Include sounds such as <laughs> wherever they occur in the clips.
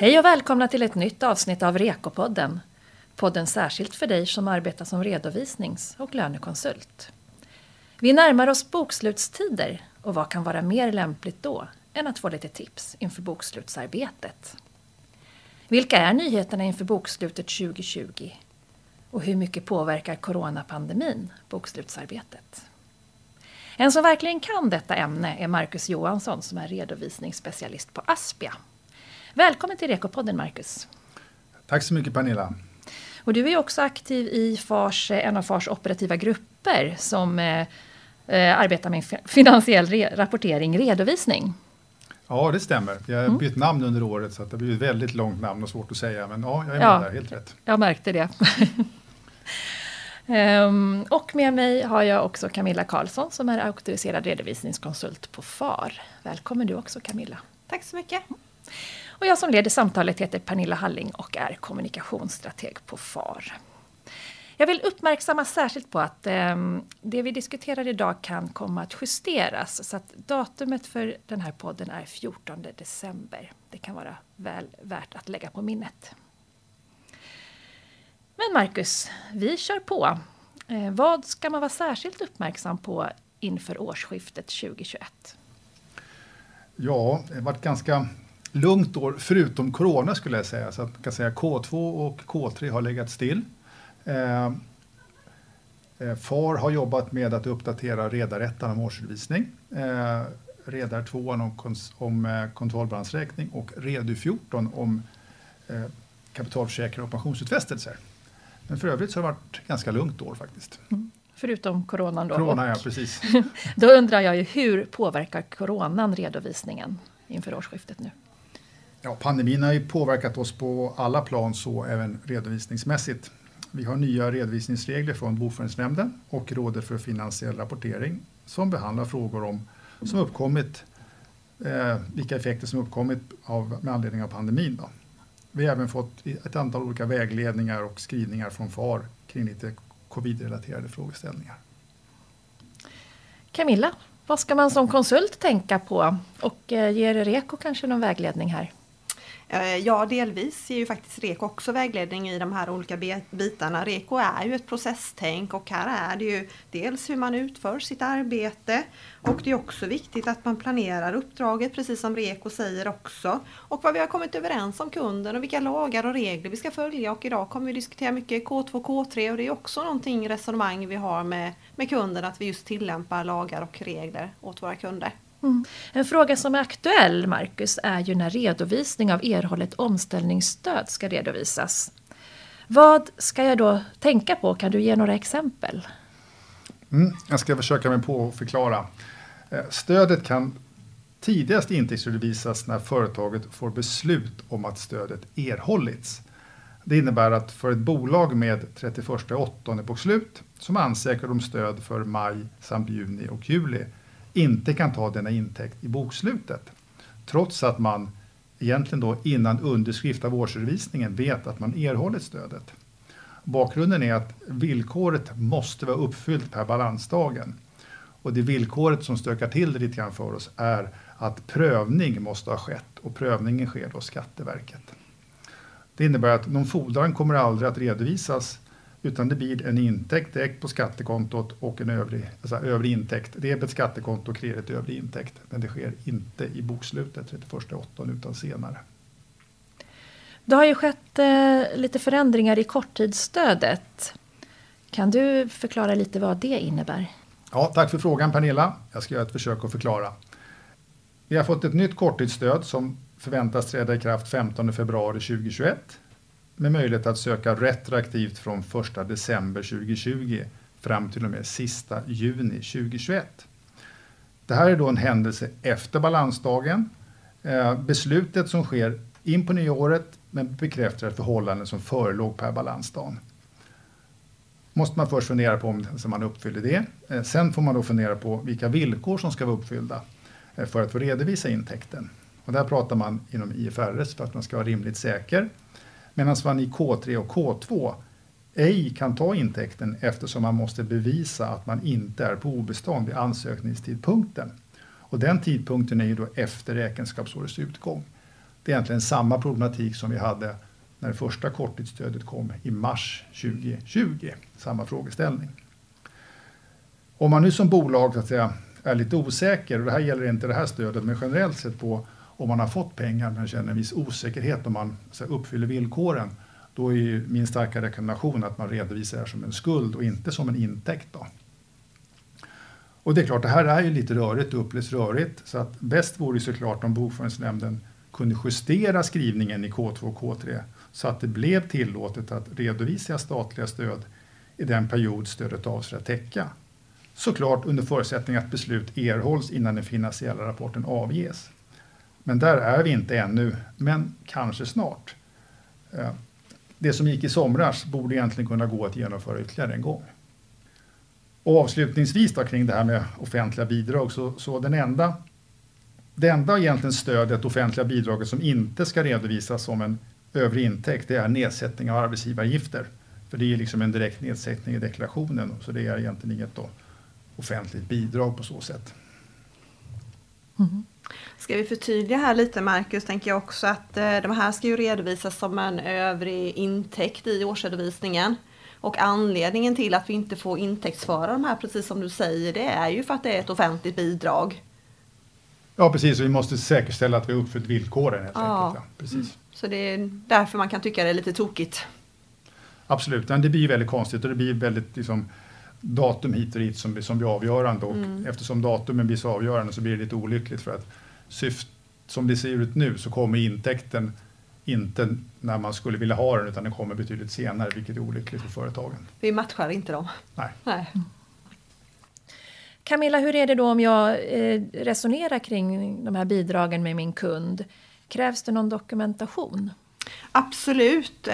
Hej och välkomna till ett nytt avsnitt av Rekopodden. Podden särskilt för dig som arbetar som redovisnings och lönekonsult. Vi närmar oss bokslutstider och vad kan vara mer lämpligt då än att få lite tips inför bokslutsarbetet? Vilka är nyheterna inför bokslutet 2020? Och hur mycket påverkar coronapandemin bokslutsarbetet? En som verkligen kan detta ämne är Marcus Johansson som är redovisningsspecialist på Aspia. Välkommen till Rekopodden Marcus. Tack så mycket Pernilla. Och du är också aktiv i FARs, en av FARs operativa grupper som eh, eh arbetar med finansiell re rapportering, redovisning. Ja, det stämmer. Jag har mm. bytt namn under året så det har blivit ett väldigt långt namn och svårt att säga. Men ja, jag är med ja, där, helt rätt. Jag märkte det. um, <laughs> och med mig har jag också Camilla Karlsson som är auktoriserad redovisningskonsult på FAR. Välkommen du också Camilla. Tack så mycket. Och jag som leder samtalet heter Pernilla Halling och är kommunikationsstrateg på FAR. Jag vill uppmärksamma särskilt på att eh, det vi diskuterar idag kan komma att justeras. Så att datumet för den här podden är 14 december. Det kan vara väl värt att lägga på minnet. Men Marcus, vi kör på. Eh, vad ska man vara särskilt uppmärksam på inför årsskiftet 2021? Ja, det har varit ganska lugnt år, förutom corona skulle jag säga. Så att man kan säga K2 och K3 har legat still. Eh, eh FAR har jobbat med att uppdatera redarättan om årsredovisning. Eh, Redar 2 om, kons, om eh, kontrollbalansräkning och Redu 14 om eh, kapitalförsäkring och pensionsutfästelser. Men för övrigt så har det varit ganska lugnt år faktiskt. Mm. Förutom coronan då. Corona, ja, precis. <laughs> då undrar jag ju hur påverkar coronan redovisningen inför årsskiftet nu? Ja, pandemin har ju påverkat oss på alla plan, så även redovisningsmässigt. Vi har nya redovisningsregler från Bokföringsnämnden och Rådet för finansiell rapportering som behandlar frågor om som uppkommit, eh, vilka effekter som uppkommit av, med anledning av pandemin. Då. Vi har även fått ett antal olika vägledningar och skrivningar från FAR kring lite covid-relaterade frågeställningar. Camilla, vad ska man som konsult tänka på? Och eh, ger Reko kanske någon vägledning här? Eh, ja, delvis ger ju faktiskt REKO också vägledning i de här olika bitarna. REKO är ju ett processtänk och här är det ju dels hur man utför sitt arbete och det är också viktigt att man planerar uppdraget precis som REKO säger också. Och vad vi har kommit överens om kunden och vilka lagar och regler vi ska följa och idag kommer vi diskutera mycket K2 K3 och det är också någonting resonemang vi har med, med kunden att vi just tillämpar lagar och regler åt våra kunder. Mm. En fråga som är aktuell, Marcus, är ju när redovisning av erhållet omställningsstöd ska redovisas. Vad ska jag då tänka på? Kan du ge några exempel? Mm, jag ska försöka mig på att förklara. Eh, stödet kan tidigast intäktsredovisas när företaget får beslut om att stödet erhållits. Det innebär att för ett bolag med 31 8 bokslut som ansöker om stöd för maj samt juni och juli inte kan ta denna intäkt i bokslutet. Trots att man egentligen då innan underskrift av årsredovisningen vet att man erhållit stödet. Bakgrunden är att villkoret måste vara uppfyllt per balansdagen. Och det villkoret som stökar till det lite grann för oss är att prövning måste ha skett och prövningen sker då Skatteverket. Det innebär att någon fordran kommer aldrig att redovisas utan det blir en intäkt direkt på skattekontot och en övrig, alltså övrig intäkt. Debet skattekonto och kredit övrig intäkt. Men det sker inte i bokslutet 31.8 utan senare. Det har ju skett eh, lite förändringar i korttidsstödet. Kan du förklara lite vad det innebär? Ja, tack för frågan Pernilla. Jag ska göra ett försök att förklara. Vi har fått ett nytt korttidsstöd som förväntas träda i kraft 15 februari 2021 med möjlighet att söka retroaktivt från 1 december 2020 fram till och med sista juni 2021. Det här är då en händelse efter balansdagen. Eh, beslutet som sker in på nyåret men bekräftar ett förhållande som förelåg per balansdagen. Måste man först fundera på om man uppfyller det. Eh, sen får man då fundera på vilka villkor som ska vara uppfyllda eh, för att få redovisa intäkten. Och där pratar man inom IFRS för att man ska vara rimligt säker Medan man i K3 och K2 ej kan ta intäkten eftersom man måste bevisa att man inte är på obestånd vid ansökningstidpunkten. Och den tidpunkten är ju då efter räkenskapsårets utgång. Det är egentligen samma problematik som vi hade när det första korttidsstödet kom i mars 2020. Samma frågeställning. Om man nu som bolag så att säga, är lite osäker, och det här gäller inte det här stödet, men generellt sett på om man har fått pengar men känner en viss osäkerhet om man så här, uppfyller villkoren, då är min starka rekommendation att man redovisar det här som en skuld och inte som en intäkt. Då. Och det är klart, det här är ju lite rörigt upplevs rörigt, så att bäst vore såklart om Bokföringsnämnden kunde justera skrivningen i K2 och K3 så att det blev tillåtet att redovisa statliga stöd i den period stödet avser att täcka. Såklart under förutsättning att beslut erhålls innan den finansiella rapporten avges. Men där är vi inte ännu, men kanske snart. Eh, det som gick i somras borde egentligen kunna gå att genomföra ytterligare en gång. Och avslutningsvis då kring det här med offentliga bidrag så, så den enda det enda egentligen stödet, offentliga bidraget, som inte ska redovisas som en övrig intäkt, det är nedsättning av arbetsgivaravgifter. För det är liksom en direkt nedsättning i deklarationen, så det är egentligen inget då offentligt bidrag på så sätt. Mm. Ska vi förtydliga här lite Marcus, tänker jag också att eh, de här ska ju redovisas som en övrig intäkt i årsredovisningen. Och anledningen till att vi inte får intäktsföra de här, precis som du säger, det är ju för att det är ett offentligt bidrag. Ja precis, vi måste säkerställa att vi har uppfyllt villkoren helt ja. enkelt. Ja, precis. Mm. Så det är därför man kan tycka det är lite tokigt. Absolut, men det blir väldigt konstigt och det blir väldigt liksom, datum hit och dit som, som blir avgörande och mm. eftersom datumen blir så avgörande så blir det lite olyckligt för att syft, som det ser ut nu så kommer intäkten inte när man skulle vilja ha den utan den kommer betydligt senare vilket är olyckligt för företagen. Vi matchar inte dem. Nej. Nej. Camilla, hur är det då om jag eh, resonerar kring de här bidragen med min kund? Krävs det någon dokumentation? Absolut, eh,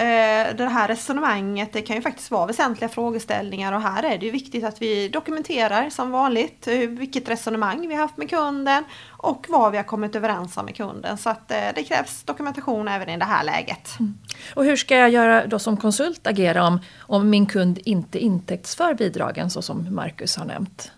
det här resonemanget det kan ju faktiskt vara väsentliga frågeställningar och här är det ju viktigt att vi dokumenterar som vanligt vilket resonemang vi har haft med kunden och vad vi har kommit överens om med kunden. Så att eh, det krävs dokumentation även i det här läget. Mm. Och hur ska jag göra då som konsult agera om, om min kund inte intäktsför bidragen så som Marcus har nämnt?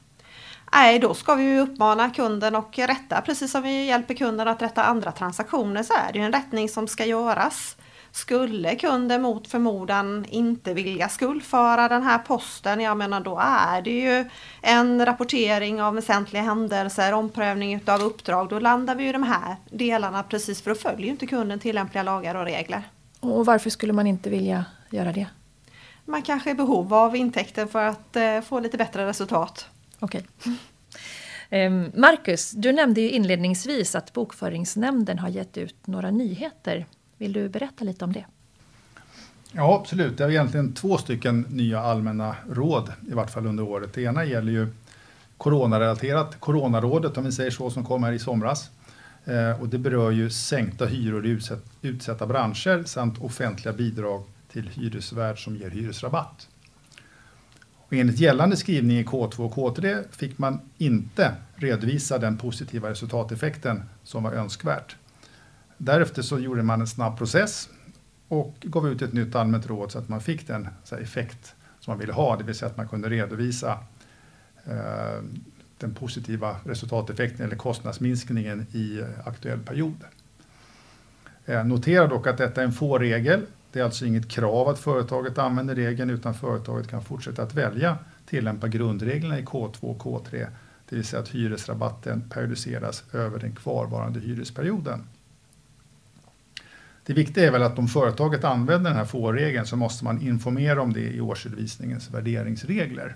Nej, då ska vi uppmana kunden och rätta, precis som vi hjälper kunden att rätta andra transaktioner så är det ju en rättning som ska göras. Skulle kunden mot förmodan inte vilja skuldföra den här posten, jag menar då är det ju en rapportering av väsentliga händelser, omprövning av uppdrag. Då landar vi i de här delarna precis för då följer ju inte kunden tillämpliga lagar och regler. Och varför skulle man inte vilja göra det? Man kanske är i behov av intäkter för att eh, få lite bättre resultat. Okej. Okay. Marcus, du nämnde ju inledningsvis att Bokföringsnämnden har gett ut några nyheter. Vill du berätta lite om det? Ja, absolut. Det är egentligen två stycken nya allmänna råd, i vart fall under året. Det ena gäller ju coronarelaterat, Coronarådet om vi säger så, som kom här i somras. Eh, och det berör ju sänkta hyror i utsatta branscher samt offentliga bidrag till hyresvärd som ger hyresrabatt. Och enligt gällande skrivning i K2 och K3 fick man inte redovisa den positiva resultateffekten som var önskvärt. Därefter så gjorde man en snabb process och gav ut ett nytt allmänt råd så att man fick den effekt som man ville ha, det vill säga att man kunde redovisa eh, den positiva resultateffekten eller kostnadsminskningen i eh, aktuell period. Eh, notera dock att detta är en få regel det är alltså inget krav att företaget använder regeln utan företaget kan fortsätta att välja tillämpa grundreglerna i K2 och K3, det vill säga att hyresrabatten periodiseras över den kvarvarande hyresperioden. Det viktiga är väl att om företaget använder den här få-regeln så måste man informera om det i årsredovisningens värderingsregler.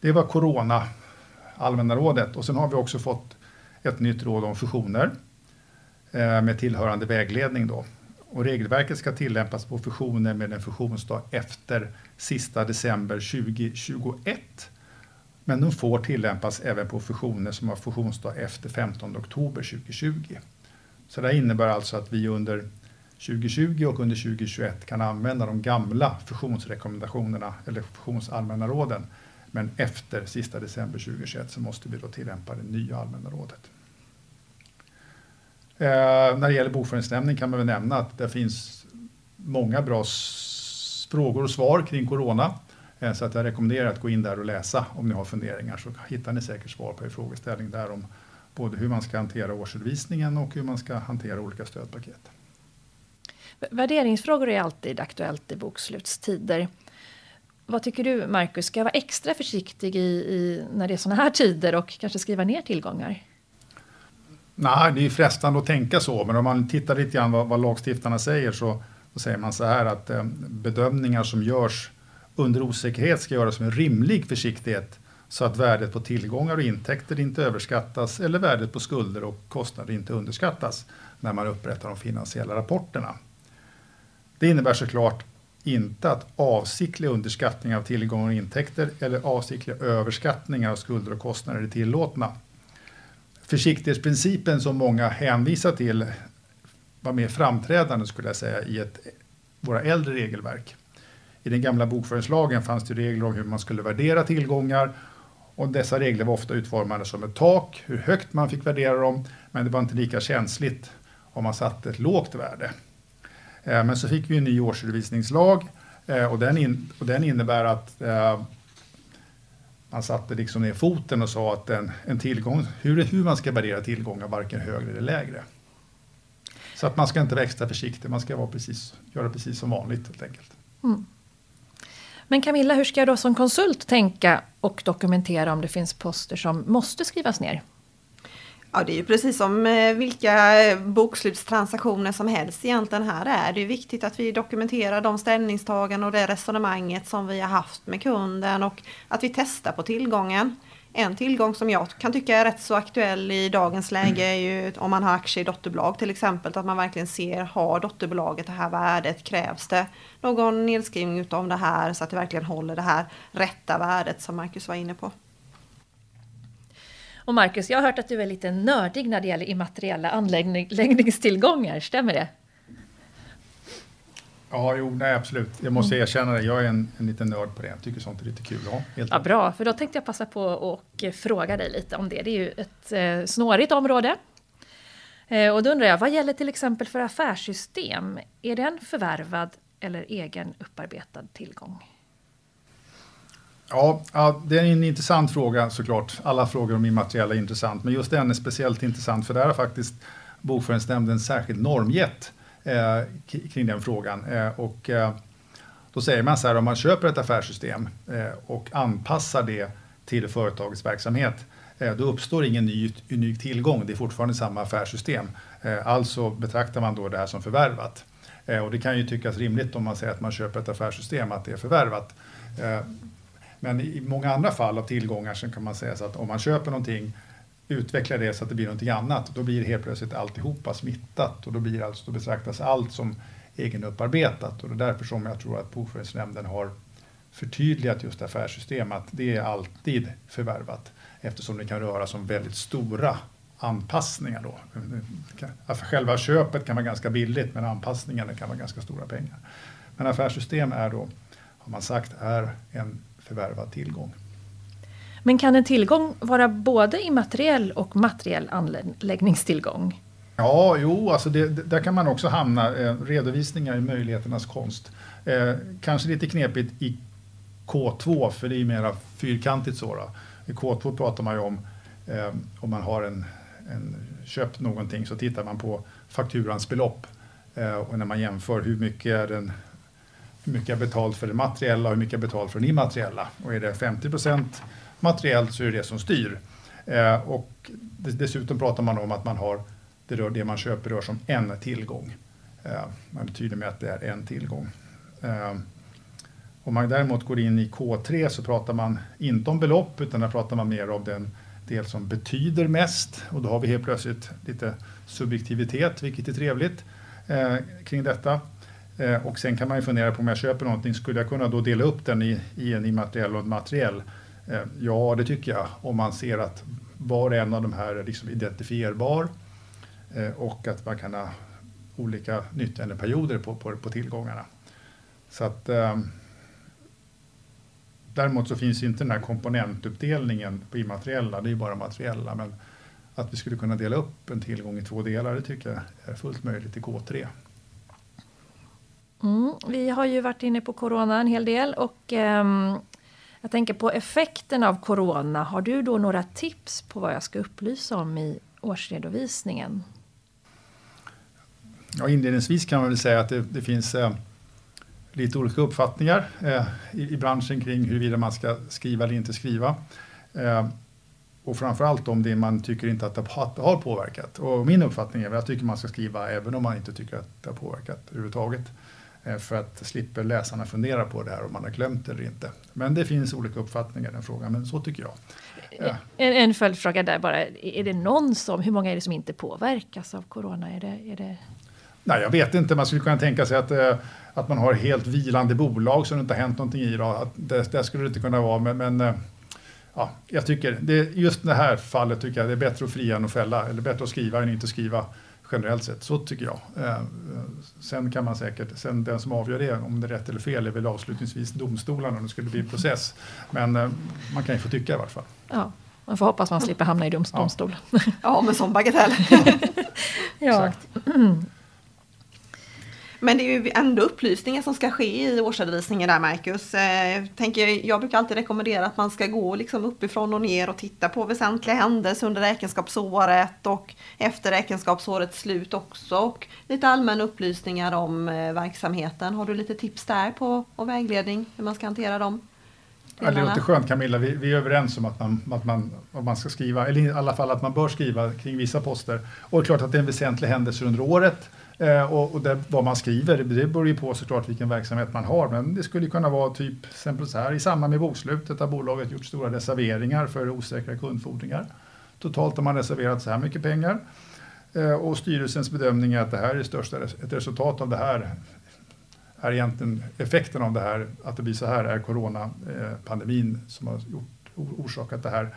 Det var Corona, Allmänna rådet och sen har vi också fått ett nytt råd om fusioner eh, med tillhörande vägledning. Då. Och regelverket ska tillämpas på fusioner med en fusionsdag efter sista december 2021. Men de får tillämpas även på fusioner som har fusionsdag efter 15 oktober 2020. Så det innebär alltså att vi under 2020 och under 2021 kan använda de gamla fusionsrekommendationerna eller fusionsallmänna råden. Men efter sista december 2021 så måste vi då tillämpa det nya allmänna rådet. Eh, när det gäller bokföringsnämnden kan man väl nämna att det finns många bra frågor och svar kring corona. Eh, så att jag rekommenderar att gå in där och läsa om ni har funderingar så hittar ni säkert svar på er frågeställning där om både hur man ska hantera årsredovisningen och hur man ska hantera olika stödpaket. Värderingsfrågor är alltid aktuellt i bokslutstider. Vad tycker du, Marcus? Ska jag vara extra försiktig i, i, när det är sådana här tider och kanske skriva ner tillgångar? Nej, det är frestande att tänka så, men om man tittar lite grann vad, vad lagstiftarna säger så, så säger man så här att eh, bedömningar som görs under osäkerhet ska göras med rimlig försiktighet så att värdet på tillgångar och intäkter inte överskattas eller värdet på skulder och kostnader inte underskattas när man upprättar de finansiella rapporterna. Det innebär såklart inte att avsiktliga underskattningar av tillgångar och intäkter eller avsiktliga överskattningar av skulder och kostnader är tillåtna. Försiktighetsprincipen som många hänvisar till var mer framträdande skulle jag säga i ett, våra äldre regelverk. I den gamla bokföringslagen fanns det regler om hur man skulle värdera tillgångar och dessa regler var ofta utformade som ett tak, hur högt man fick värdera dem, men det var inte lika känsligt om man satte ett lågt värde. Eh, men så fick vi en ny årsredovisningslag eh, och den, in, och den innebär att eh, man satte liksom ner foten och sa att en, en tillgång, hur, hur man ska värdera tillgångar, varken högre eller lägre. Så att man ska inte vara extra försiktig, man ska vara precis, göra precis som vanligt helt enkelt. Mm. Men Camilla, hur ska jag då som konsult tänka och dokumentera om det finns poster som måste skrivas ner? Ja, det är ju precis som eh, vilka eh, bokslutstransaktioner som helst egentligen här är. Det är viktigt att vi dokumenterar de ställningstaganden och det resonemanget som vi har haft med kunden och att vi testar på tillgången. En tillgång som jag kan tycka är rätt så aktuell i dagens läge är ju om man har aktier i dotterbolag till exempel. Att man verkligen ser, har dotterbolaget det här värdet? Krävs det någon nedskrivning utav det här så att det verkligen håller det här rätta värdet som Marcus var inne på? Och Marcus, jag har hört att du är lite nördig när det gäller immateriella anläggningstillgångar, stämmer det? Ja, jo, nej, absolut. Jag måste mm. erkänna det. Jag är en, en liten nörd på det. Jag tycker sånt är lite kul. Ja, helt ja, bra, för då tänkte jag passa på och fråga dig lite om det. Det är ju ett eh, snårigt område. Eh, och då undrar jag, vad gäller till exempel för affärssystem? Är den förvärvad eller egen upparbetad tillgång? Ja, ja, det är en intressant fråga såklart. Alla frågor om immateriella är intressant, men just den är speciellt intressant för där har faktiskt Bokföringsnämnden särskild normgett eh, kring den frågan. Eh, och, eh, då säger man så här, om man köper ett affärssystem eh, och anpassar det till företagets verksamhet, eh, då uppstår ingen ny unik tillgång. Det är fortfarande samma affärssystem. Eh, alltså betraktar man då det här som förvärvat. Eh, och det kan ju tyckas rimligt om man säger att man köper ett affärssystem, att det är förvärvat. Eh, men i många andra fall av tillgångar så kan man säga så att om man köper någonting, utvecklar det så att det blir någonting annat, då blir helt plötsligt alltihopa smittat och då, blir alltså, då betraktas allt som egenupparbetat. Och det är därför som jag tror att Bokföringsnämnden har förtydligat just affärssystem, att det är alltid förvärvat eftersom det kan röra sig om väldigt stora anpassningar. Då. Själva köpet kan vara ganska billigt men anpassningarna kan vara ganska stora pengar. Men affärssystem är då, har man sagt, är en förvärvad tillgång. Men kan en tillgång vara både immateriell och materiell anläggningstillgång? Ja, jo, alltså det, där kan man också hamna. Eh, redovisningar i möjligheternas konst. Eh, kanske lite knepigt i K2, för det är mera fyrkantigt så. Då. I K2 pratar man ju om eh, om man har en, en, köpt någonting så tittar man på fakturans belopp. Eh, och när man jämför hur mycket är den hur mycket jag betalt för det materiella och hur mycket jag betalt för det immateriella. Och är det 50 procent materiellt så är det det som styr. Eh, och dessutom pratar man om att man har det, rör, det man köper rör som en tillgång. Eh, man är tydlig med att det är en tillgång. Eh, om man däremot går in i K3 så pratar man inte om belopp utan där pratar man mer om den del som betyder mest och då har vi helt plötsligt lite subjektivitet, vilket är trevligt eh, kring detta. Eh, och sen kan man ju fundera på om jag köper någonting, skulle jag kunna då dela upp den i, i en immateriell och en materiell? Eh, ja, det tycker jag, om man ser att var och en av de här är liksom identifierbar eh, och att man kan ha olika nyttjandeperioder på, på, på tillgångarna. Så att, eh, däremot så finns inte den här komponentuppdelningen på immateriella, det är bara materiella. Men att vi skulle kunna dela upp en tillgång i två delar, det tycker jag är fullt möjligt i K3. Mm, vi har ju varit inne på corona en hel del och eh, Jag tänker på effekten av corona. Har du då några tips på vad jag ska upplysa om i årsredovisningen? Ja, inledningsvis kan man väl säga att det, det finns eh, lite olika uppfattningar eh, i, i, branschen kring huruvida man ska skriva eller inte skriva. Eh, och framförallt om det man tycker inte att det har påverkat. Och min uppfattning är att jag tycker man ska skriva även om man inte tycker att det har påverkat överhuvudtaget. Eh, för att slipper läsarna fundera på det här om man har glömt det eller inte. Men det finns olika uppfattningar i den frågan, men så tycker jag. Ja. En, en följdfråga där bara. Är det någon som, hur många är det som inte påverkas av corona? Är det, är det... Nej, jag vet inte. Man skulle kunna tänka sig att, eh, att man har helt vilande bolag som det inte har hänt någonting i. Då. Att det, det skulle det inte kunna vara. Men, men eh, ja, jag tycker, det, just det här fallet tycker jag det är bättre att fria än att fälla. Eller bättre att skriva än inte skriva generellt sett. Så tycker jag. Eh, sen kan man säkert, sen den som avgör det, om det är rätt eller fel, är väl avslutningsvis domstolarna om det skulle bli process. Men eh, man kan ju få tycka i vart fall. Ja, man får hoppas man slipper hamna i domstol. Ja, ja med sån bagatell. <laughs> ja. <clears throat> Men det är ju ändå upplysningar som ska ske i årsredovisningen där Marcus. Eh, tänker, jag brukar alltid rekommendera att man ska gå liksom uppifrån och ner och titta på väsentliga händelser under räkenskapsåret och efter räkenskapsårets slut också. Och lite allmänna upplysningar om eh, verksamheten. Har du lite tips där på och vägledning hur man ska hantera dem? Ja, det låter skönt Camilla, vi, vi, är överens om att man, att, man, att man ska skriva, eller i alla fall att man bör skriva kring vissa poster. Och det är klart att det är en väsentlig händelse under året Eh, och, och det, vad man skriver, det beror ju på såklart vilken verksamhet man har. Men det skulle kunna vara typ exempel så här. I samband med bokslutet har bolaget gjort stora reserveringar för osäkra kundfordringar. Totalt har man reserverat så här mycket pengar. Eh, och styrelsens bedömning är att det här är största, ett resultat av det här är egentligen effekten av det här, att det blir så här, är coronapandemin som har gjort, orsakat det här.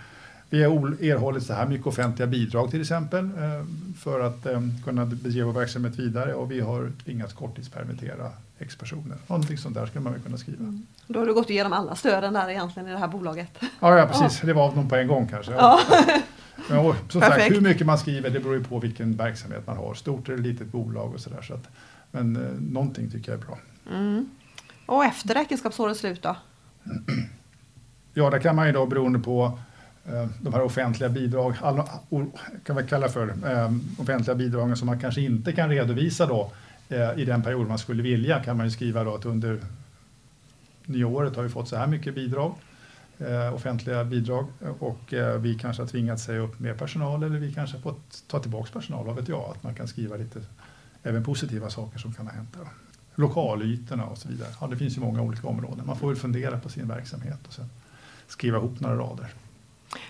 Vi har erhållit så här mycket offentliga bidrag till exempel eh, för att eh, kunna bedriva verksamhet vidare och vi har tvingats korttidspermittera X personer. Någonting sånt där skulle man väl kunna skriva. Mm. Då har du gått igenom alla stöden där egentligen i det här bolaget. Ja, ja precis. Ja. Det var någon på en gång kanske. Ja. <laughs> Men, som sagt, hur mycket man skriver det beror ju på vilken verksamhet man har. Stort eller litet bolag och sådär. Så att, men eh, någonting tycker jag är bra. Mm. Och efter räkenskapsårets slut då? <clears throat> Ja, där kan man ju då beroende på Eh, de här offentliga bidrag, alla, kan vi kalla för eh, offentliga bidragen som man kanske inte kan redovisa då eh, i den period man skulle vilja kan man ju skriva då att under nyåret har vi fått så här mycket bidrag, offentliga bidrag och vi kanske har tvingats säga upp mer personal eller vi kanske har fått ta tillbaka personal, vad vet jag, att man kan skriva lite även positiva saker som kan ha hänt. Lokalytorna och så vidare. Ja, det finns ju många olika områden. Man får väl fundera på sin verksamhet och sen skriva ihop några rader.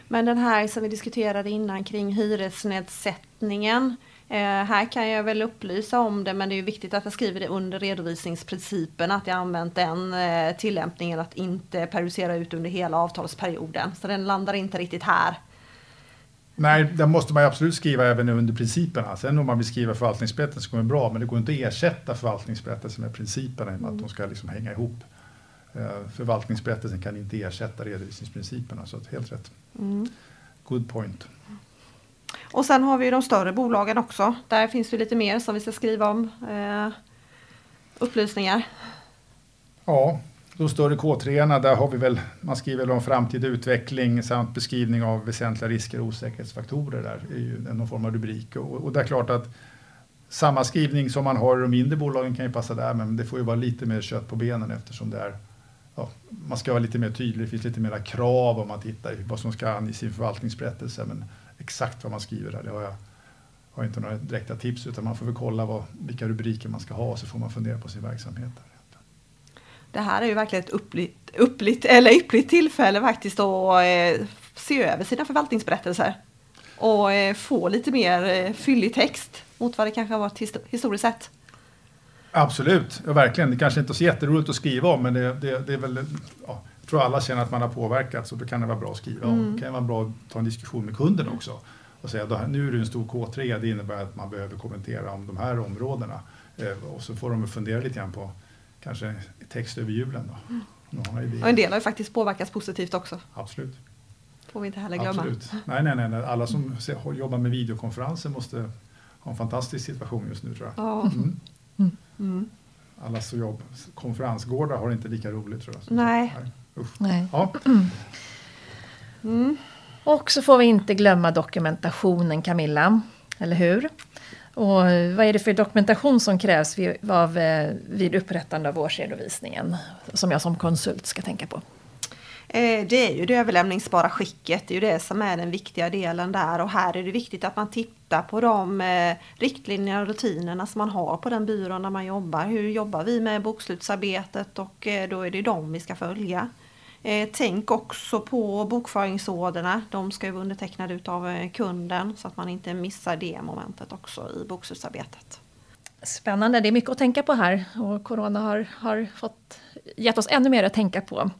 Men den här som vi diskuterade innan kring hyresnedsättningen. Eh, här kan jag väl upplysa om det men det är viktigt att jag skriver det under redovisningsprincipen att jag använt den eh, tillämpningen att inte periodisera ut under hela avtalsperioden. Så den landar inte riktigt här. Nej, det måste man absolut skriva även under principerna. Sen om man vill skriva förvaltningsberättelse går det bra, men det går inte att ersätta förvaltningsberättelsen med principerna i och med att de ska liksom hänga ihop. Eh, förvaltningsberättelsen kan inte ersätta redovisningsprinciperna, så att helt rätt. Mm. Good point. Och sen har vi de större bolagen också. Där finns det lite mer som vi ska skriva om. Eh, upplysningar. Ja, de större K3 där har vi väl, man skriver om framtida utveckling samt beskrivning av väsentliga risker och osäkerhetsfaktorer. Där är ju någon form av rubrik. Och, och det är klart att samma skrivning som man har i de mindre bolagen kan ju passa där, men det får ju vara lite mer kött på benen eftersom det är ja, man ska vara lite mer tydlig, det finns lite mera krav om man tittar vad som ska anges i sin förvaltningsberättelse. Men exakt vad man skriver där, det har jag har inte några direkta tips utan man får väl kolla vad, vilka rubriker man ska ha och så får man fundera på sin verksamhet. Det här är ju verkligen ett uppligt, uppligt, eller yppligt tillfälle faktiskt att eh, se över sina förvaltningsberättelser och eh, få lite mer eh, fyllig text mot vad det kanske har varit historiskt sett. Absolut, ja, verkligen. Det kanske inte är så jätteroligt att skriva om men det, det, det är väl, ja, jag tror alla känner att man har påverkats och då kan det vara bra att skriva om. Mm. Det kan vara bra att ta en diskussion med kunden också och säga att nu är du en stor K3, det innebär att man behöver kommentera om de här områdena. Eh, och så får de fundera lite grann på kanske text över julen. Då. Mm. Och en del har ju faktiskt påverkats positivt också. Absolut. Får vi inte heller glömma. Absolut. Nej, nej, nej, alla som jobbar med videokonferenser måste ha en fantastisk situation just nu tror jag. Ja. Mm. Mm. Alla som jobb, konferensgårdar har inte lika roligt tror jag. Nej. Nej. Ja. <clears throat> Och så får vi inte glömma dokumentationen Camilla, eller hur? Och vad är det för dokumentation som krävs vid, av, eh, vid upprättande av årsredovisningen? Som jag som konsult ska tänka på. Eh, det är ju det överlämningsbara skicket, det är ju det som är den viktiga delen där och här är det viktigt att man tittar på de eh, riktlinjer och rutinerna som man har på den byrån där man jobbar. Hur jobbar vi med bokslutsarbetet och eh, då är det de vi ska följa. Tänk också på bokföringsorderna, de ska ju vara undertecknade utav kunden så att man inte missar det momentet också i bokslutsarbetet. Spännande, det är mycket att tänka på här och Corona har, har fått, gett oss ännu mer att tänka på.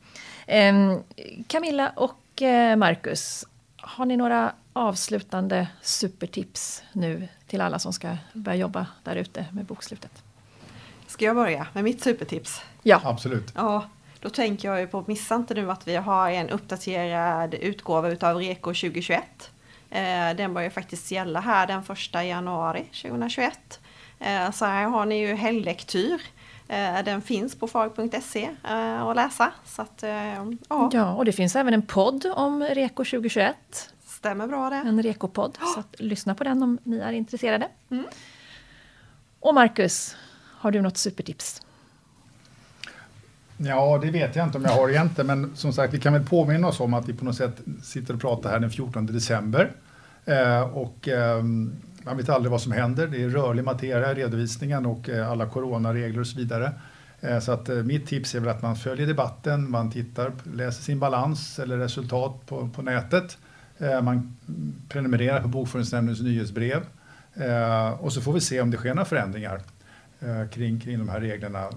Ehm, Camilla och eh, Marcus, har ni några avslutande supertips nu till alla som ska börja jobba där ute med bokslutet? Ska jag börja med mitt supertips? Ja, Absolut. Ja, då tänker jag ju på, missa inte nu att vi har en uppdaterad utgåva utav REKO 2021. Eh, den börjar faktiskt gälla här den 1 januari 2021. Eh, så här har ni ju helglektyr. Eh, den finns på farg.se eh, att läsa. Så att, eh, ja, ja, och det finns även en podd om REKO 2021. stämmer bra det. En REKO-podd, så att, lyssna på den om ni är intresserade. Mm. Och Marcus, har du något supertips? Ja, det vet jag inte om jag har egentligen, men som sagt, vi kan väl påminna oss om att vi på något sätt sitter och pratar här den 14 december. Eh, och eh, man vet aldrig vad som händer. Det är rörlig materia i redovisningen och eh, alla coronaregler och så vidare. Eh, så att eh, mitt tips är väl att man följer debatten, man tittar, läser sin balans eller resultat på, på nätet. Man prenumererar på Bokföringsnämndens nyhetsbrev. Och så får vi se om det sker några förändringar kring, kring de här reglerna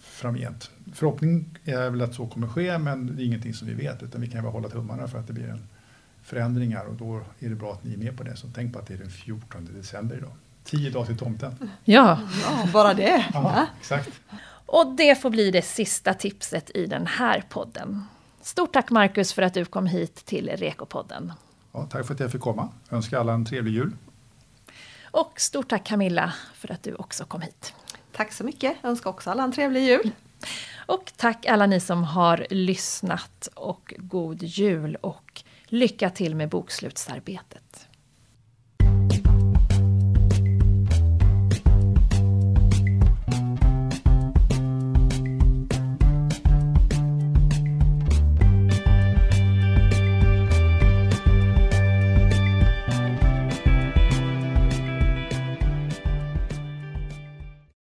framgent. Förhoppningen är väl att så kommer ske, men det är ingenting som vi vet, utan vi kan bara hålla tummarna för att det blir en förändringar och då är det bra att ni är med på det. Så tänk på att det är den 14 december idag. Tio dagar till tomten. Ja, Ja, bara det. Ja, exakt. och det får bli det sista tipset i den här podden. Stort tack Marcus för att du kom hit till REKO-podden. Ja, tack för att jag fick komma. Jag önskar alla en trevlig jul. Och stort tack Camilla för att du också kom hit. Tack så mycket. Jag önskar också alla en trevlig jul. Och tack alla ni som har lyssnat och god jul och lycka till med bokslutsarbetet.